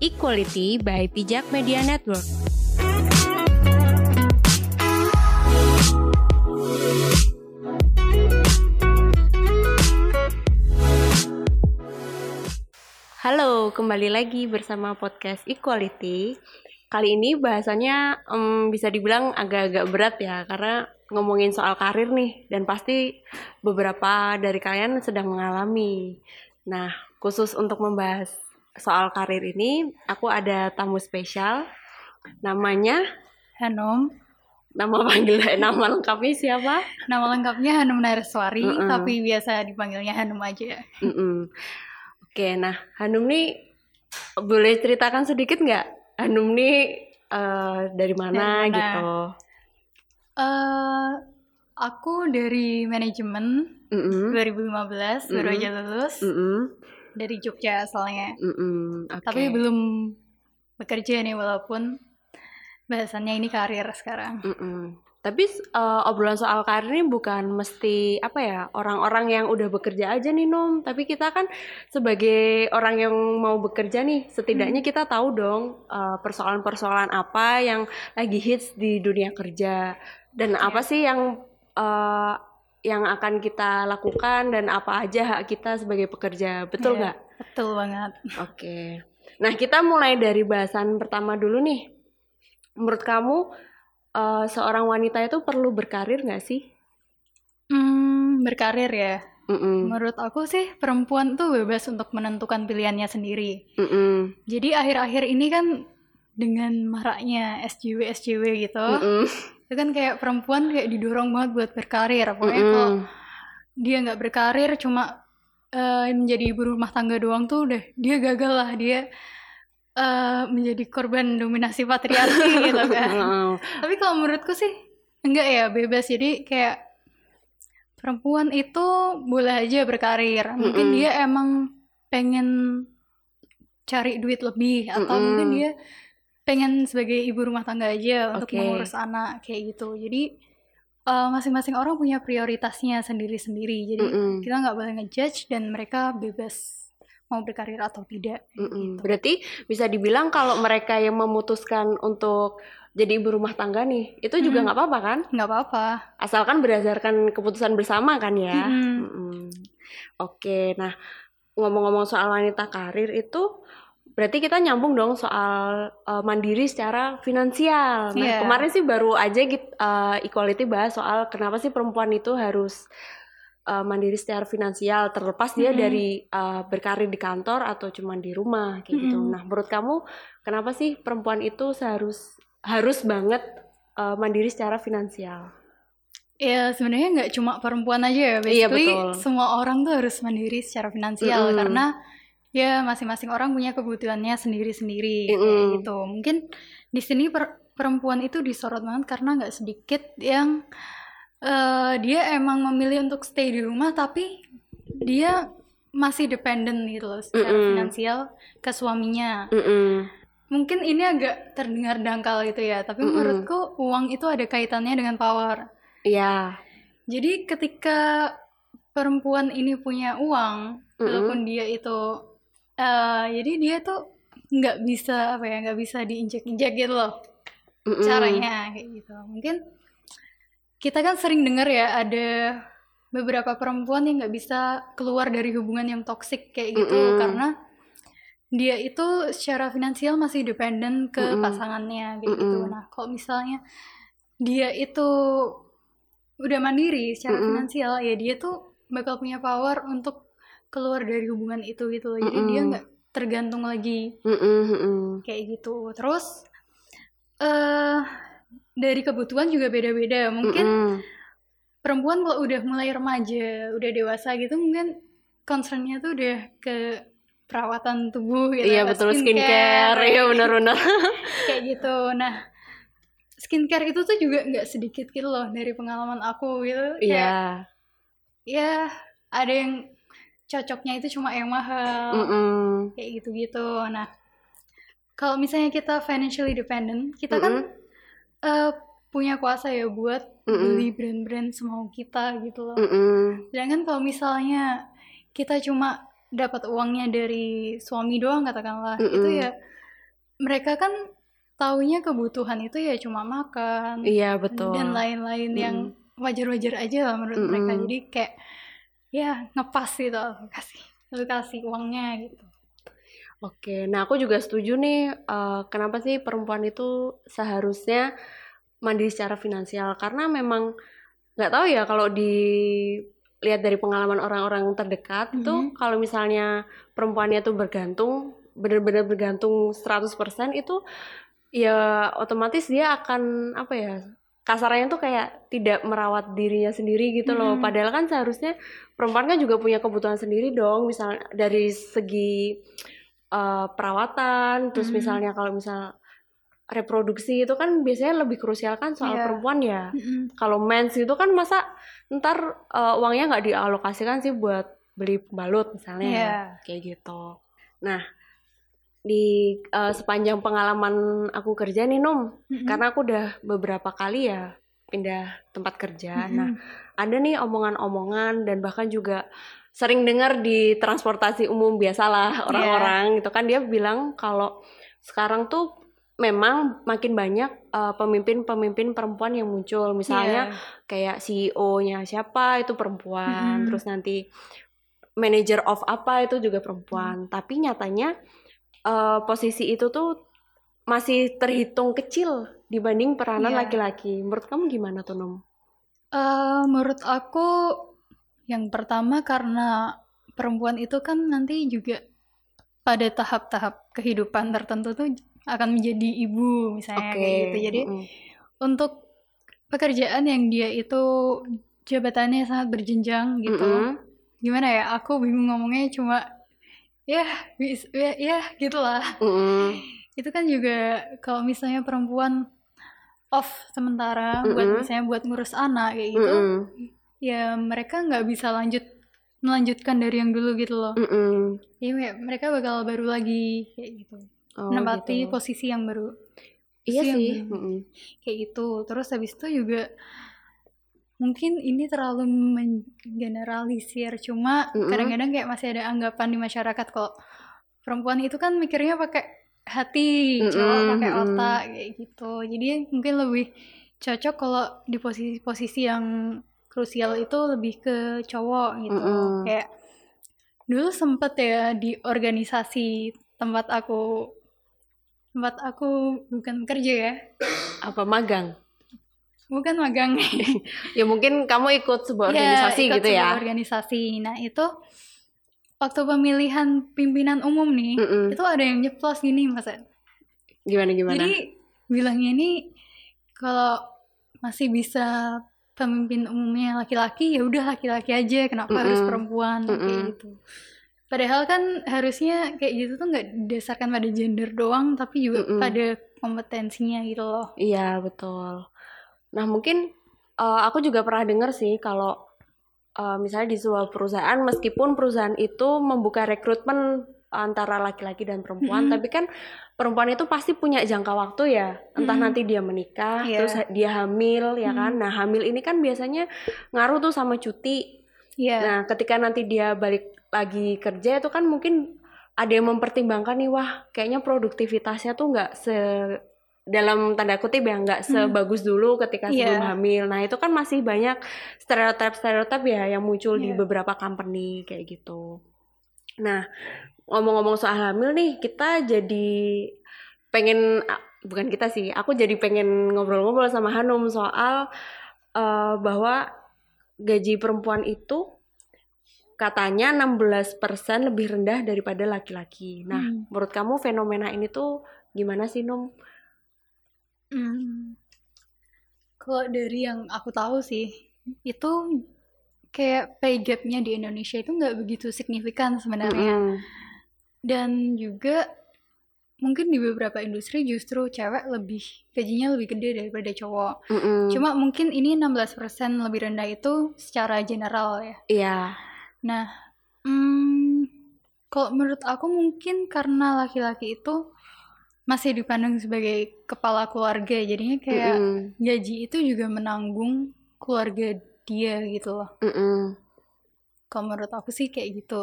Equality by Pijak Media Network. Halo, kembali lagi bersama podcast Equality. Kali ini bahasanya um, bisa dibilang agak-agak berat ya, karena ngomongin soal karir nih, dan pasti beberapa dari kalian sedang mengalami. Nah, khusus untuk membahas soal karir ini, aku ada tamu spesial. Namanya Hanum. Nama panggil nama lengkapnya siapa? Nama lengkapnya Hanum Nareswari, Mm-mm. tapi biasa dipanggilnya Hanum aja. Mm-mm. Oke, nah Hanum nih boleh ceritakan sedikit nggak? Hanum nih eh, dari mana Dari mana? gitu? Eh, aku dari manajemen Mm-mm. 2015 baru Mm-mm. aja lulus Mm-mm. Dari Jogja asalnya. Oke. Tapi belum bekerja nih walaupun bahasannya ini karir sekarang. Mm-mm. Tapi eh, obrolan soal karir ini bukan mesti apa ya orang-orang yang udah bekerja aja nih Nom. Tapi kita kan sebagai orang yang mau bekerja nih, setidaknya kita tahu dong eh, persoalan-persoalan apa yang lagi hits di dunia kerja dan apa sih yang eh, yang akan kita lakukan dan apa aja hak kita sebagai pekerja. Betul Iya. nggak? Betul banget. Oke. Nah, kita mulai dari bahasan pertama dulu nih. Menurut kamu eh, seorang wanita itu perlu berkarir nggak sih? Hmm, berkarir ya. Mm-mm. Menurut aku sih perempuan tuh bebas untuk menentukan pilihannya sendiri. Mm-mm. Jadi akhir-akhir ini kan dengan maraknya SJW SJW gitu, Mm-mm. Itu kan kayak perempuan kayak didorong banget buat berkarir. Pokoknya kalau Mm-mm. dia nggak berkarir cuma eh, menjadi ibu rumah tangga doang tuh udah dia gagal lah dia eh, menjadi korban dominasi patriarki gitu kan. Tapi kalau menurutku sih enggak ya bebas. Jadi kayak perempuan itu boleh aja berkarir. Mungkin Mm-mm. dia emang pengen cari duit lebih atau Mm-mm. mungkin dia pengen sebagai ibu rumah tangga aja untuk Oke. mengurus anak kayak gitu. Jadi eh, masing-masing orang punya prioritasnya sendiri-sendiri. Jadi Mm-mm. kita nggak boleh ngejudge dan mereka bebas mau berkarir atau tidak. Mm-mm. Berarti bisa dibilang kalau mereka yang memutuskan untuk jadi ibu rumah tangga nih, itu juga Mm. nggak apa-apa kan? Nggak apa-apa. Asalkan berdasarkan keputusan bersama kan ya. Mm-mm. Mm-mm. Oke, nah ngomong-ngomong soal wanita karir itu berarti kita nyambung dong soal uh, mandiri secara finansial. Nah, Iya. kemarin sih baru aja gitu, uh, equality bahas soal kenapa sih perempuan itu harus uh, mandiri secara finansial terlepas dia Mm-mm. dari uh, berkarir di kantor atau cuma di rumah kayak gitu. Mm-mm. Nah, menurut kamu kenapa sih perempuan itu seharus harus banget uh, mandiri secara finansial? Ya sebenarnya nggak cuma perempuan aja ya, Iya, basically betul. semua orang tuh harus mandiri secara finansial Mm-mm. karena ya masing-masing orang punya kebutuhannya sendiri-sendiri kayak Mm-mm. gitu. Mungkin di sini per- perempuan itu disorot banget karena nggak sedikit yang eh, dia emang memilih untuk stay di rumah tapi dia masih dependent gitu loh secara Mm-mm. finansial ke suaminya. Mm-mm. Mungkin ini agak terdengar dangkal gitu ya, tapi Mm-mm. menurutku uang itu ada kaitannya dengan power. Iya. Jadi ketika perempuan ini punya uang, walaupun dia itu, eh, jadi dia tuh nggak bisa apa ya, nggak bisa diinjek-injek gitu loh Mm-mm. caranya kayak gitu. Mungkin kita kan sering dengar ya ada beberapa perempuan yang nggak bisa keluar dari hubungan yang toksik kayak gitu Mm-mm. karena dia itu secara finansial masih dependen ke Mm-mm. pasangannya kayak gitu. Mm-mm. Nah, kalau misalnya dia itu udah mandiri secara Mm-mm. finansial, ya dia tuh bakal punya power untuk keluar dari hubungan itu gitu. loh. Jadi dia Mm-mm. nggak tergantung lagi Mm-mm, mm-mm. kayak gitu. Terus eh dari kebutuhan juga beda-beda. Mungkin Mm-mm. perempuan kalau udah mulai remaja, udah dewasa gitu mungkin concernnya tuh udah ke perawatan tubuh gitu, Iya betul skincare, iya benar-benar. kayak gitu. Nah, skincare itu tuh juga nggak sedikit gitu loh dari pengalaman aku gitu. Iya. ya ada yang cocoknya itu cuma yang mahal, Mm-mm. kayak gitu-gitu. Nah, kalau misalnya kita financially dependent, kita kan eh, punya kuasa ya buat Mm-mm. beli brand-brand semau kita gitu loh. Mm-mm. Sedangkan kalau misalnya kita cuma dapat uangnya dari suami doang katakanlah, Mm-mm. itu ya mereka kan taunya kebutuhan itu ya cuma makan Iya betul. dan lain-lain yang wajar-wajar aja lah menurut mereka Mm-mm. jadi kayak ya ngepas gitu kasih lu kasih uangnya gitu Oke, nah aku juga setuju nih. eh, kenapa sih perempuan itu seharusnya mandiri secara finansial? Karena memang nggak tahu ya kalau dilihat dari pengalaman orang-orang terdekat itu Mhm. kalau misalnya perempuannya tuh bergantung, benar-benar bergantung 100% itu ya otomatis dia akan apa ya? Kasarnya tuh kayak tidak merawat dirinya sendiri gitu loh. Mhm. Padahal kan seharusnya perempuan kan juga punya kebutuhan sendiri dong. Misalnya dari segi eh, perawatan, terus Mhm. misalnya kalau misal reproduksi itu kan biasanya lebih krusial kan soal Iya. perempuan ya. Mm-mm. Kalau mens itu kan masa ntar eh, uangnya nggak dialokasikan sih buat beli pembalut misalnya, Iya. kayak gitu. Nah di eh, sepanjang pengalaman aku kerja nih Num, Mm-mm. karena aku udah beberapa kali ya pindah tempat kerja. Mm-mm. Nah ada nih omongan-omongan dan bahkan juga sering dengar di transportasi umum biasalah orang-orang gitu kan dia bilang kalau sekarang tuh memang makin banyak uh, pemimpin-pemimpin perempuan yang muncul misalnya Iya. kayak CEO-nya siapa itu perempuan Mm-mm. terus nanti manager of apa itu juga perempuan Mm. tapi nyatanya uh, posisi itu tuh masih terhitung kecil dibanding peranan Iya. laki-laki menurut kamu gimana tuh Num? Eh, menurut aku yang pertama karena perempuan itu kan nanti juga pada tahap-tahap kehidupan tertentu tuh akan menjadi ibu misalnya kayak gitu. Jadi mm-mm. untuk pekerjaan yang dia itu jabatannya sangat berjenjang gitu. Mm-mm. Gimana ya? Aku bingung ngomongnya cuma ya ya, ya gitulah. Mm-mm. Itu kan juga kalau misalnya perempuan off sementara buat Mm-mm. misalnya buat ngurus anak kayak gitu Mm-mm. ya mereka nggak bisa lanjut melanjutkan dari yang dulu gitu loh Mm-mm. jadi ya mereka bakal baru lagi kayak gitu Oh, menempati gitu. posisi yang baru Iya posisi yang sih. baru. mm-mm. kayak gitu terus habis itu juga mungkin ini terlalu menggeneralisir cuma kadang-kadang kayak masih ada anggapan di masyarakat kalau perempuan itu kan mikirnya pakai hati cowok Mm-mm, pakai mm-mm. otak kayak gitu jadi mungkin lebih cocok kalau di posisi-posisi yang krusial itu lebih ke cowok gitu Mm-mm. kayak dulu sempet ya di organisasi tempat aku tempat aku bukan kerja ya Apa magang? Bukan magang Ya mungkin kamu ikut sebuah Ya, organisasi ikut gitu ya. sebuah organisasi nah itu waktu pemilihan pimpinan umum nih Mm-mm. itu ada yang nyeplos gini mas. Gimana gimana? jadi bilangnya ini kalau masih bisa pemimpin umumnya laki-laki ya udah laki-laki aja kenapa Mm-mm. harus perempuan kayak Mm-mm. gitu padahal kan harusnya kayak gitu tuh nggak didasarkan pada gender doang tapi juga Mm-mm. pada kompetensinya gitu loh Iya betul. Nah mungkin eh, aku juga pernah dengar sih kalau eh, misalnya di sebuah perusahaan meskipun perusahaan itu membuka rekrutmen antara laki-laki dan perempuan, Mm-mm. tapi kan perempuan itu pasti punya jangka waktu ya. Entah Mm-mm. nanti dia menikah, Iya. terus dia hamil ya kan. Mm. Nah hamil ini kan biasanya ngaruh tuh sama cuti. Iya Nah, ketika nanti dia balik lagi kerja itu kan mungkin ada yang mempertimbangkan nih, wah, kayaknya produktivitasnya tuh nggak se dalam tanda kutip ya nggak Hmm. sebagus dulu ketika Iya. sebelum hamil. Nah, itu kan masih banyak stereotip-stereotip ya yang muncul di Iya. beberapa company kayak gitu. Nah, ngomong-ngomong soal hamil nih, kita jadi pengen bukan kita sih, aku jadi pengen ngobrol-ngobrol sama Hanum soal eh, bahwa gaji perempuan itu katanya 16% lebih rendah daripada laki-laki. Nah, Hmm. menurut kamu fenomena ini tuh gimana sih, Num? Hmm. Kalau dari yang aku tahu sih, itu kayak pay gap-nya di Indonesia itu nggak begitu signifikan sebenarnya. Mm-mm. Dan juga mungkin di beberapa industri justru cewek lebih gajinya lebih gede daripada cowok. Mm-mm. Cuma mungkin ini 16% lebih rendah itu secara general ya. Iya. Nah, hmm, kalau menurut aku mungkin karena laki-laki itu masih dipandang sebagai kepala keluarga, jadinya kayak Mm-mm. gaji itu juga menanggung keluarga dia gitu loh. Mm-mm. Kalau menurut aku sih kayak gitu.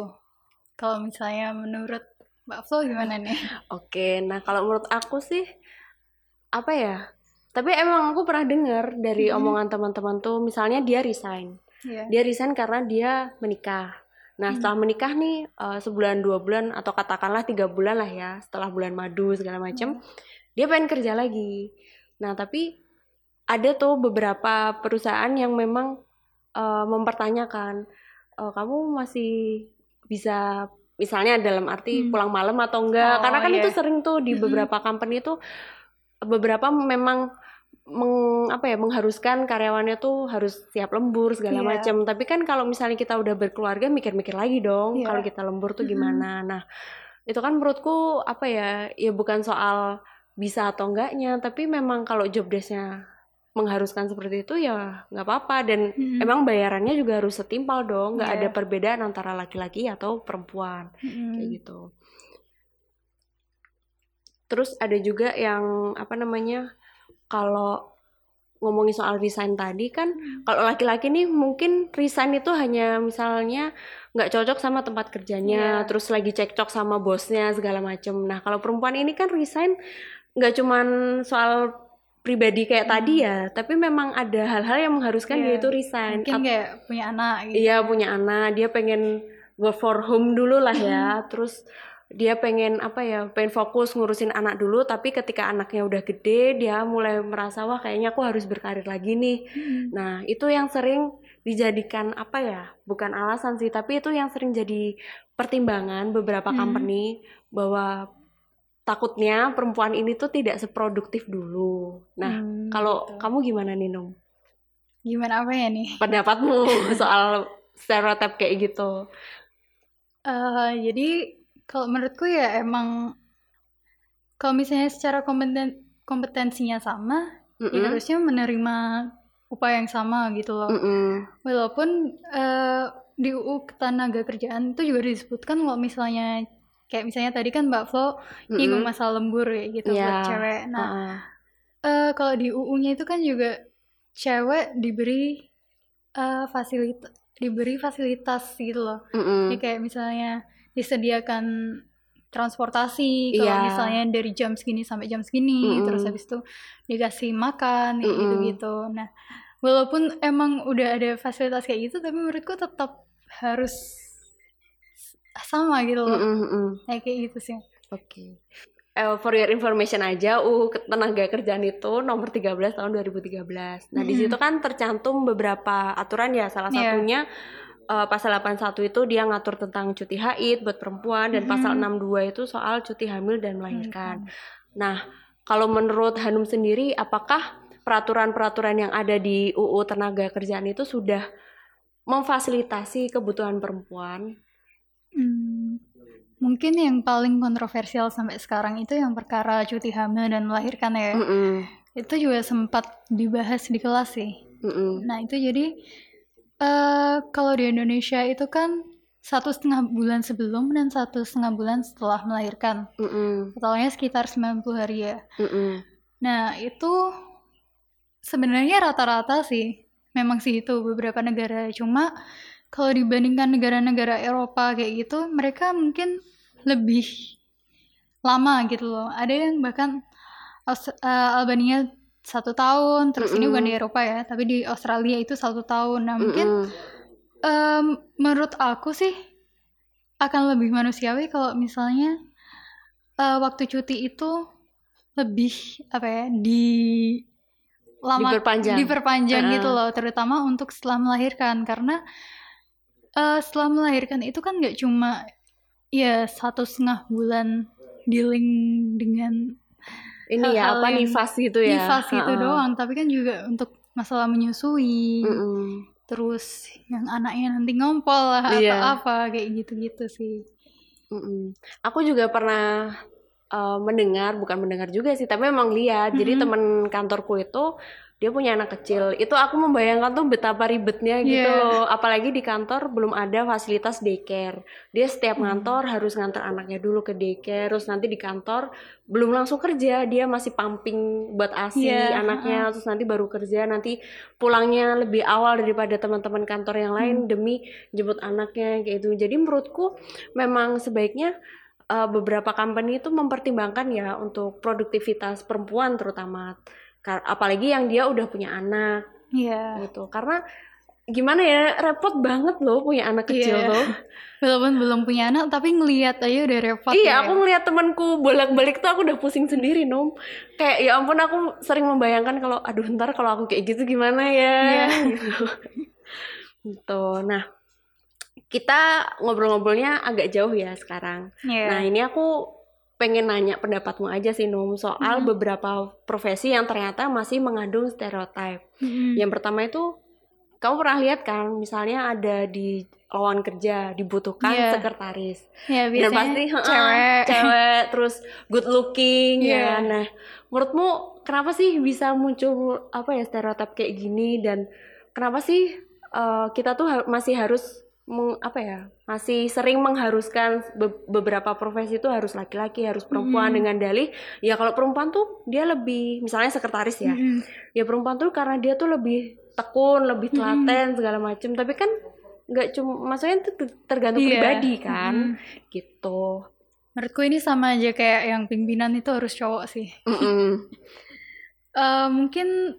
Kalau misalnya menurut Mbak Flo gimana nih? Oke, nah kalau menurut aku sih apa ya? Tapi emang aku pernah dengar dari Mhm. omongan teman-teman tuh, misalnya dia resign. Iya. Dia resign karena dia menikah. Nah, Hmm. setelah menikah nih eh, sebulan dua bulan atau katakanlah tiga bulan lah ya, setelah bulan madu segala macem, dia pengen kerja lagi. Nah, tapi ada tuh beberapa perusahaan yang memang eh, mempertanyakan, "Eh, kamu masih bisa misalnya dalam arti Hmm. pulang malam atau enggak? Oh, Karena kan iya. itu sering tuh di Mm-mm. beberapa company tuh beberapa memang meng, apa ya mengharuskan karyawannya tuh harus siap lembur segala Iya. macam. Tapi kan kalau misalnya kita udah berkeluarga mikir-mikir lagi dong Iya. kalau kita lembur tuh gimana. Nah, itu kan menurutku apa ya ya bukan soal bisa atau enggaknya, tapi memang kalau job desk-nya mengharuskan seperti itu ya nggak apa-apa dan Mm-mm. emang bayarannya juga harus setimpal dong, nggak Iya. ada perbedaan antara laki-laki atau perempuan Mm-mm. kayak gitu. Terus ada juga yang apa namanya kalau ngomongin soal resign tadi kan Hmm. kalau laki-laki nih mungkin resign itu hanya misalnya nggak cocok sama tempat kerjanya, Iya. terus lagi cekcok sama bosnya segala macem. Nah kalau perempuan ini kan resign nggak cuman soal pribadi kayak tadi ya, tapi memang ada hal-hal yang mengharuskan Hmm. Iya. dia itu resign. Mungkin kayak punya anak gitu. Iya punya anak, dia pengen work for home dulu lah ya. Terus dia pengen apa ya, pengen fokus ngurusin anak dulu. Tapi ketika anaknya udah gede, dia mulai merasa wah kayaknya aku harus berkarir lagi nih. Mm-mm. Nah itu yang sering dijadikan apa ya, bukan alasan sih, tapi itu yang sering jadi pertimbangan beberapa Hmm. company bahwa takutnya perempuan ini tuh tidak seproduktif dulu. Nah Hmm, kalau gitu. kamu gimana nih Nung? gimana apa ya nih? Pendapatmu soal stereotip kayak gitu? Eh, jadi kalau menurutku ya emang kalau misalnya secara kompeten kompetensinya sama, ya Mm-mm. harusnya menerima upah yang sama gitu loh. Mm-mm. Walaupun eh, di UU Ketenaga Kerjaan itu juga disebutkan kalau misalnya kayak misalnya tadi kan Mbak Flo nyinggung Mm-mm. masalah lembur ya gitu Iya. buat cewek. Nah, Heeh. eh, kalau di UU-nya itu kan juga cewek diberi eh, fasilitas diberi fasilitas gitu loh. Mm-mm. Jadi kayak misalnya disediakan transportasi kalau Iya. misalnya dari jam segini sampai jam segini, Mm-mm. terus habis itu dikasih makan kayak Mm-mm. gitu-gitu. Nah, walaupun emang udah ada fasilitas kayak gitu, tapi menurutku tetap harus sama gitu loh. Mm-mm, mm-mm. Kayak kayak gitu sih. Oke. Eh, for your information aja, UU Ketenaga Kerjaan itu nomor 13 tahun 2013. Nah, di Mm-mm. situ kan tercantum beberapa aturan ya, salah Iya. satunya eh, pasal 81 itu dia ngatur tentang cuti haid buat perempuan dan Mm-mm. pasal 62 itu soal cuti hamil dan Hmm, melahirkan. Nah, kalau menurut Hanum sendiri, apakah peraturan-peraturan yang ada di UU Tenaga Kerjaan itu sudah memfasilitasi kebutuhan perempuan? Hmm, mungkin yang paling kontroversial sampai sekarang itu yang perkara cuti hamil dan melahirkan ya. Mm-mm, Itu juga sempat dibahas di kelas sih. mm-mm, Nah itu jadi eh kalau di Indonesia itu kan satu setengah bulan sebelum dan satu setengah bulan setelah melahirkan. mm-mm, Totalnya sekitar 90 hari ya. mm-mm, Nah itu sebenarnya rata-rata sih. Memang sih itu beberapa negara. Cuma kalau dibandingkan negara-negara Eropa kayak gitu, mereka mungkin lebih lama gitu loh. Ada yang bahkan Aus- eh, Albania satu tahun, terus ini bukan di. Eropa ya, tapi di Australia itu satu tahun. Nah mungkin mm-mm. em, menurut aku sih akan lebih manusiawi kalau misalnya eh, waktu cuti itu lebih apa ya di lama Diperpanjang. diperpanjang Heeh. gitu loh, terutama untuk setelah melahirkan karena eh, setelah melahirkan itu kan nggak cuma ya satu setengah bulan dealing dengan Ini ya apa nifas gitu ya? nifas itu Heeh. doang, tapi kan juga untuk masalah menyusui, Mm-mm. terus yang anaknya nanti ngompol lah atau Iya. apa kayak gitu-gitu sih. Mm-mm. Aku juga pernah uh, mendengar, bukan mendengar juga sih, tapi memang lihat. Jadi Mm-mm. teman kantorku itu dia punya anak kecil. Itu aku membayangkan tuh betapa ribetnya gitu Iya. loh. Apalagi di kantor belum ada fasilitas daycare. Dia setiap Hmm. ngantor harus ngantar anaknya dulu ke daycare, terus nanti di kantor belum langsung kerja, dia masih pumping buat ASI Iya, anaknya, terus nanti baru kerja, nanti pulangnya lebih awal daripada teman-teman kantor yang lain Hmm. demi jemput anaknya kayak gitu. Jadi menurutku memang sebaiknya eh, beberapa company itu mempertimbangkan ya untuk produktivitas perempuan terutama apalagi yang dia udah punya anak Iya. gitu karena gimana ya repot banget loh punya anak kecil Iya. tuh Walaupun belum punya anak, tapi ngelihat aja udah repot. iya ya. aku ngeliat temanku bolak-balik tuh aku udah pusing sendiri nom kayak ya ampun aku sering membayangkan kalau aduh ntar kalau aku kayak gitu gimana ya Iya. gitu gitu nah kita ngobrol-ngobrolnya agak jauh ya sekarang Iya. Nah, ini aku pengen nanya pendapatmu aja sih, Num, soal Mhm. beberapa profesi yang ternyata masih mengandung stereotip. Mm-mm. Yang pertama itu, kamu pernah lihat kan, misalnya ada di lowongan kerja dibutuhkan Iya. sekretaris. Ya, Dan pasti cewek. cewek, terus good looking Iya. ya. kan. Nah, menurutmu kenapa sih bisa muncul apa ya stereotip kayak gini dan kenapa sih eh, kita tuh har- masih harus meng- apa ya masih sering mengharuskan be- beberapa profesi itu harus laki-laki harus perempuan Mhm. dengan dalih ya kalau perempuan tuh dia lebih misalnya sekretaris ya Mm-mm. ya perempuan tuh karena dia tuh lebih tekun lebih telaten segala macem tapi kan nggak cuma maksudnya itu ter- tergantung Iya. pribadi kan Mm-mm. gitu Menurutku ini sama aja kayak yang pimpinan itu harus cowok sih. Mm-mm. Eh, mungkin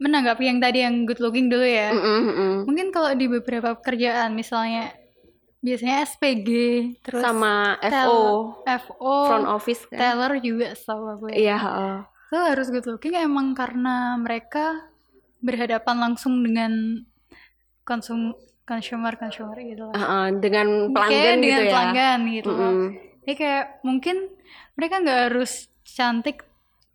menanggapi yang tadi yang good looking dulu ya. Mm-mm, mm-mm. Mungkin kalau di beberapa pekerjaan misalnya biasanya SPG terus sama FO FO, front office kan teller juga setahu aku ya. iya heeh. Itu harus good looking emang karena mereka berhadapan langsung dengan konsum consumer consumer gitu lah. Heeh, dengan Kayak pelanggan dengan gitu ya pelanggan gitu loh. Mm-mm. Jadi kayak mungkin mereka nggak harus cantik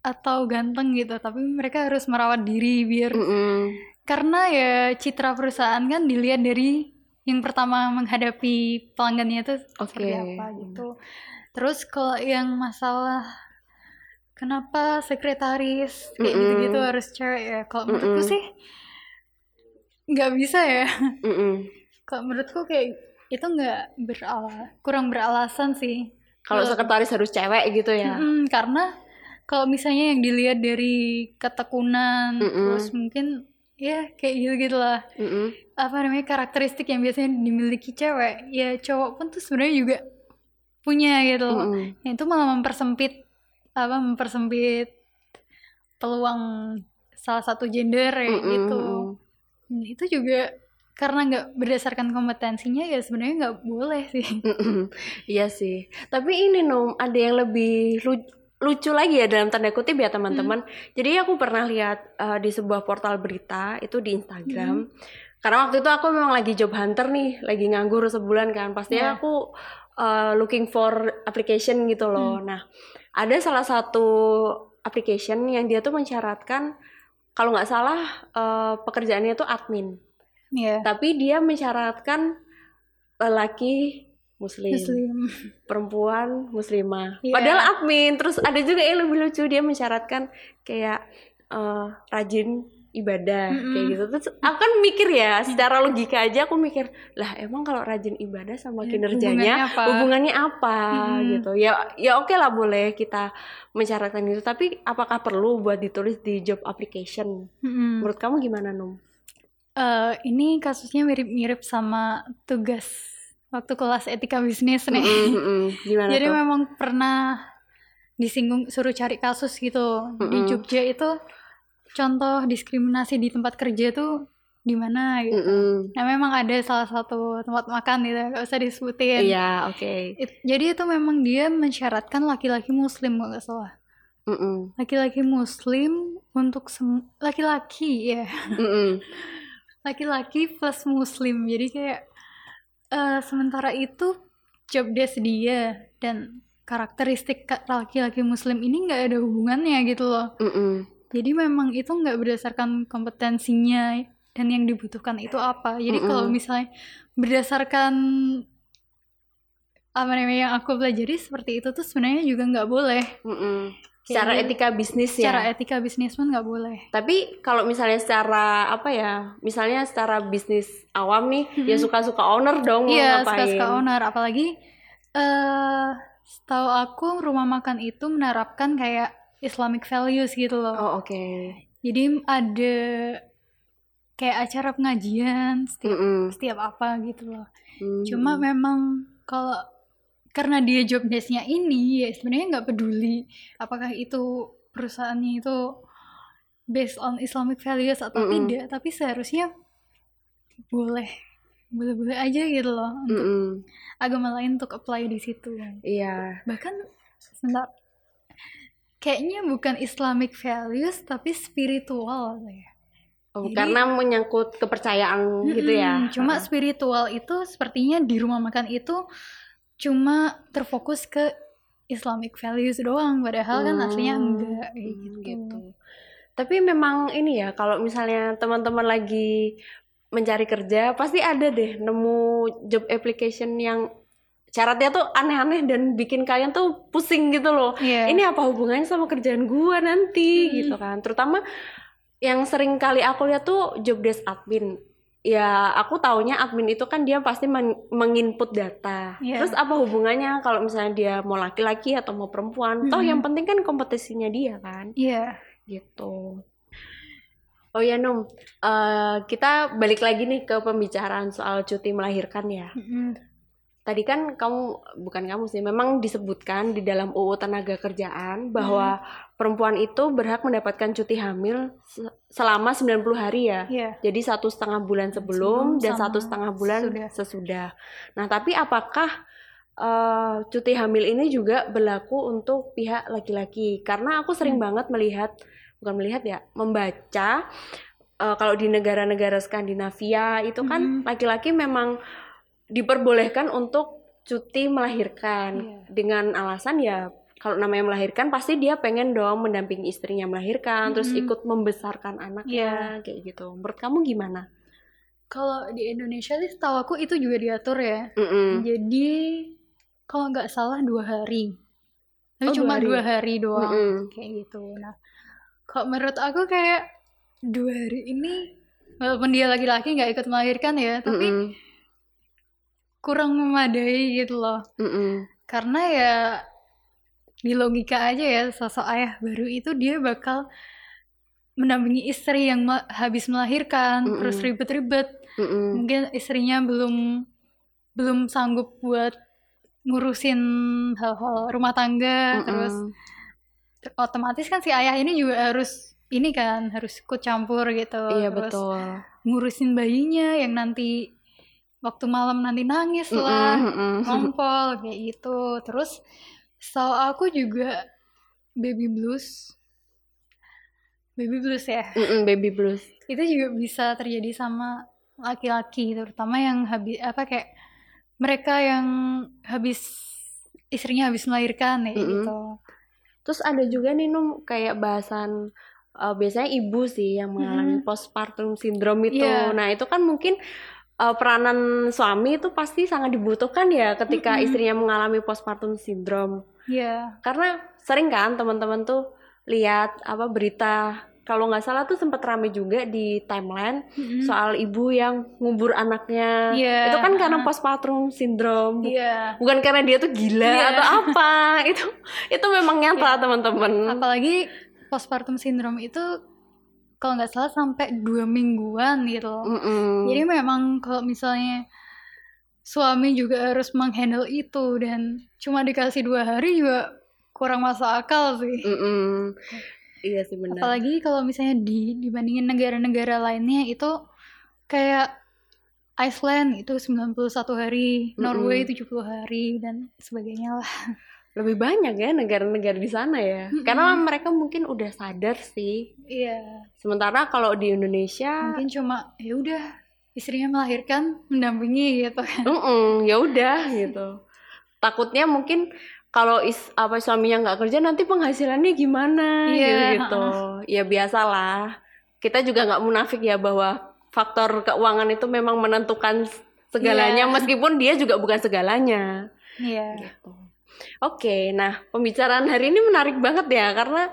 atau ganteng gitu, tapi mereka harus merawat diri biar Mm-mm. karena ya citra perusahaan kan dilihat dari yang pertama menghadapi pelanggannya itu seperti Oke. apa gitu. Terus kalau yang masalah kenapa sekretaris kayak Mm-mm. gitu-gitu harus cewek ya? Kalau menurutku Mm-mm. sih nggak bisa ya. Kalau menurutku kayak itu nggak berala kurang beralasan sih. kalau sekretaris harus cewek gitu ya Mm-mm, karena kalau misalnya yang dilihat dari ketekunan, Mm-mm. terus mungkin ya kayak gitu gitulah Mm-mm. apa namanya karakteristik yang biasanya dimiliki cewek, ya cowok pun tuh sebenarnya juga punya gitu. loh. Mm-mm. Yang itu malah mempersempit apa mempersempit peluang salah satu gender ya Mm-mm, gitu. mm-mm. Dan Itu juga karena nggak berdasarkan kompetensinya ya sebenarnya nggak boleh sih. Iya sih. Tapi ini Nom, ada yang lebih lu- lucu lagi ya dalam tanda kutip ya teman-teman. Jadi aku pernah lihat uh, di sebuah portal berita itu di Instagram. Karena waktu itu aku memang lagi job hunter nih, lagi nganggur sebulan kan. Pastinya Iya. aku uh, looking for application gitu loh. Nah, ada salah satu application yang dia tuh mensyaratkan kalau nggak salah uh, pekerjaannya tuh admin. Iya. Tapi dia mensyaratkan lelaki muslim, Muslim. perempuan muslimah. Iya. Padahal admin. Terus ada juga yang lebih lucu dia mensyaratkan kayak eh, rajin ibadah Mm-mm. kayak gitu. Terus aku kan mikir ya, secara logika aja aku mikir, lah emang kalau rajin ibadah sama Ya, kinerjanya hubungannya apa? hubungannya apa Mm-mm. gitu. Ya ya oke lah boleh kita mensyaratkan itu, tapi apakah perlu buat ditulis di job application? Mm-mm. Menurut kamu gimana, Num? Eh, ini kasusnya mirip-mirip sama tugas waktu kelas etika bisnis nih. Mm-mm, mm-mm. Gimana Jadi tuh? memang pernah disinggung suruh cari kasus gitu di Mm-mm. Jogja itu contoh diskriminasi di tempat kerja tuh di mana gitu. Mm-mm. Nah memang ada salah satu tempat makan gitu, gak usah disebutin. Iya, oke. It- jadi itu memang dia mensyaratkan laki-laki muslim kalau nggak salah. Laki-laki muslim untuk laki-laki ya. Mm-mm. laki-laki plus muslim jadi kayak eh, sementara itu job desk dia dan karakteristik ka- laki-laki muslim ini nggak ada hubungannya gitu loh Mm-mm. jadi memang itu nggak berdasarkan kompetensinya dan yang dibutuhkan itu apa jadi Mm-mm. kalau misalnya berdasarkan apa namanya yang aku pelajari seperti itu tuh sebenarnya juga nggak boleh Mm-mm. Secara etika bisnis ya. secara etika bisnis pun nggak boleh Tapi kalau misalnya secara apa ya? Misalnya secara bisnis awam nih, ya Mm-mm. suka-suka owner dong Iya, suka-suka owner. Apalagi eh setahu aku rumah makan itu menerapkan kayak Islamic values gitu loh. Oh, oke. Jadi ada kayak acara pengajian setiap Mm-mm. setiap apa gitu loh. Mm. Cuma memang kalau karena dia job desk-nya ini ya sebenarnya nggak peduli apakah itu perusahaannya itu based on Islamic values atau Mm-mm. tidak tapi seharusnya boleh boleh-boleh aja gitu loh untuk Mm-mm. agama lain untuk apply di situ Iya. bahkan sebentar kayaknya bukan Islamic values tapi spiritual ya Oh, Jadi- karena menyangkut kepercayaan gitu ya. Cuma spiritual itu sepertinya di rumah makan itu cuma terfokus ke Islamic values doang, padahal kan aslinya Hmm, enggak hmm, gitu. Tapi memang ini ya, kalau misalnya teman-teman lagi mencari kerja, pasti ada deh nemu job application yang syaratnya tuh aneh-aneh dan bikin kalian tuh pusing gitu loh. Iya. Ini apa hubungannya sama kerjaan gua nanti Hmm. gitu kan. Terutama yang sering kali aku lihat tuh job desk admin. Ya, aku taunya admin itu kan dia pasti men- menginput data. Iya. Terus apa hubungannya kalau misalnya dia mau laki-laki atau mau perempuan? Toh Mm-mm. yang penting kan kompetisinya dia kan Iya. gitu. Oh ya Num, Eh, kita balik lagi nih ke pembicaraan soal cuti melahirkan ya. Mm-mm. Tadi kan kamu, bukan kamu sih, memang disebutkan di dalam UU Tenaga Kerjaan bahwa perempuan itu berhak mendapatkan cuti hamil se- selama 90 hari ya. Iya. Jadi satu setengah bulan sebelum, Sebelum dan satu setengah bulan sesudah. sesudah. Nah, tapi apakah eh, cuti hamil ini juga berlaku untuk pihak laki-laki? Karena aku sering Hmm. banget melihat, bukan melihat ya, membaca eh, kalau di negara-negara Skandinavia itu kan Hmm. laki-laki memang diperbolehkan untuk cuti melahirkan Iya. dengan alasan ya kalau namanya melahirkan pasti dia pengen dong mendampingi istrinya melahirkan terus Mm-mm. ikut membesarkan anaknya kayak gitu. Menurut kamu gimana? Kalau di Indonesia sih setahu aku itu juga diatur ya. Mm-mm. Jadi kalau nggak salah dua hari. Tapi Oh, dua cuma hari. dua hari doang Mm-mm. kayak gitu. Nah, kalau menurut aku kayak dua hari ini walaupun dia laki-laki nggak ikut melahirkan ya, tapi Mm-mm. Kurang memadai gitu loh. Mm-mm. Karena ya di logika aja ya sosok ayah baru itu dia bakal mendampingi istri yang me- habis melahirkan Mm-mm. terus ribet-ribet Mm-mm. mungkin istrinya belum belum sanggup buat ngurusin hal-hal rumah tangga Mm-mm. terus ter- otomatis kan si ayah ini juga harus ini kan harus ikut campur gitu Iya terus betul. ngurusin bayinya yang nanti waktu malam nanti nangis lah mm-mm. ngompol kayak gitu terus setahu aku juga baby blues baby blues ya Mm-mm, baby blues. itu juga bisa terjadi sama laki-laki terutama yang habis apa kayak mereka yang habis istrinya habis melahirkan ya Mm-mm. gitu Terus ada juga nih Num kayak bahasan eh, biasanya ibu sih yang mengalami Mm-mm. postpartum syndrome itu. Iya. Nah, itu kan mungkin eh, peranan suami itu pasti sangat dibutuhkan ya ketika Mm-mm. istrinya mengalami postpartum syndrome. ya Karena sering kan teman-teman tuh lihat apa berita kalau nggak salah tuh sempat rame juga di timeline Mm-mm. soal ibu yang ngubur anaknya. Iya, Itu kan karena postpartum syndrome. Iya Bukan karena dia tuh gila Iya. atau apa. itu itu memang nyata Iya. teman-teman. apalagi postpartum syndrome itu kalau nggak salah sampai dua mingguan gitu loh Mm-mm. Jadi memang kalau misalnya suami juga harus menghandle itu dan cuma dikasih dua hari juga kurang masuk akal sih. Mm-mm. Iya sih benar. Apalagi kalau misalnya di dibandingin negara-negara lainnya itu kayak Iceland itu 91 hari, Norway 70 hari dan sebagainya lah. Lebih banyak ya negara-negara di sana ya. Mm-mm. Karena mereka mungkin udah sadar sih. Iya, Sementara kalau di Indonesia, mungkin cuma ya udah istrinya melahirkan mendampingi gitu kan. mm ya udah gitu. Takutnya mungkin kalau is apa suaminya nggak kerja nanti penghasilannya gimana Iya, gitu. Ya biasalah. Kita juga nggak munafik ya bahwa faktor keuangan itu memang menentukan segalanya Iya. meskipun dia juga bukan segalanya. Iya. gitu. Oke, nah pembicaraan hari ini menarik banget ya karena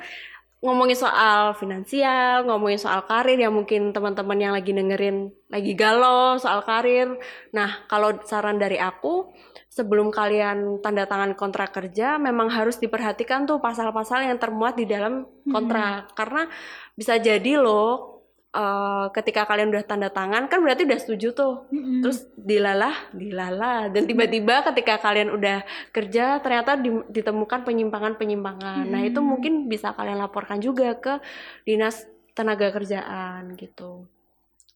ngomongin soal finansial, ngomongin soal karir yang mungkin teman-teman yang lagi dengerin lagi galau soal karir. Nah, kalau saran dari aku sebelum kalian tanda tangan kontrak kerja memang harus diperhatikan tuh pasal-pasal yang termuat di dalam kontrak karena bisa jadi loh eh, ketika kalian udah tanda tangan kan berarti udah setuju tuh. Mm-mm. Terus dilalah, dilalah dan tiba-tiba ketika kalian udah kerja ternyata di- ditemukan penyimpangan-penyimpangan. Nah, itu mungkin bisa kalian laporkan juga ke Dinas Tenaga Kerjaan gitu.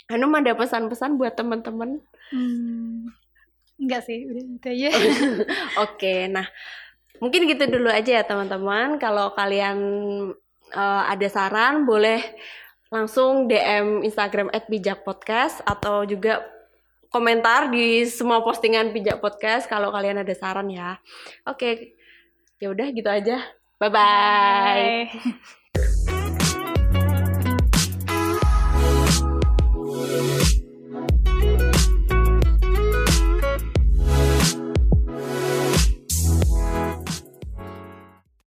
Hanum ada pesan-pesan buat teman-teman? Hmm, enggak sih, udah itu aja. Oke, nah mungkin gitu dulu aja ya teman-teman. Kalau kalian eh, ada saran boleh langsung DM Instagram @bijakpodcast atau juga komentar di semua postingan Bijak Podcast kalau kalian ada saran ya. Oke, ya udah gitu aja. Bye. Bye.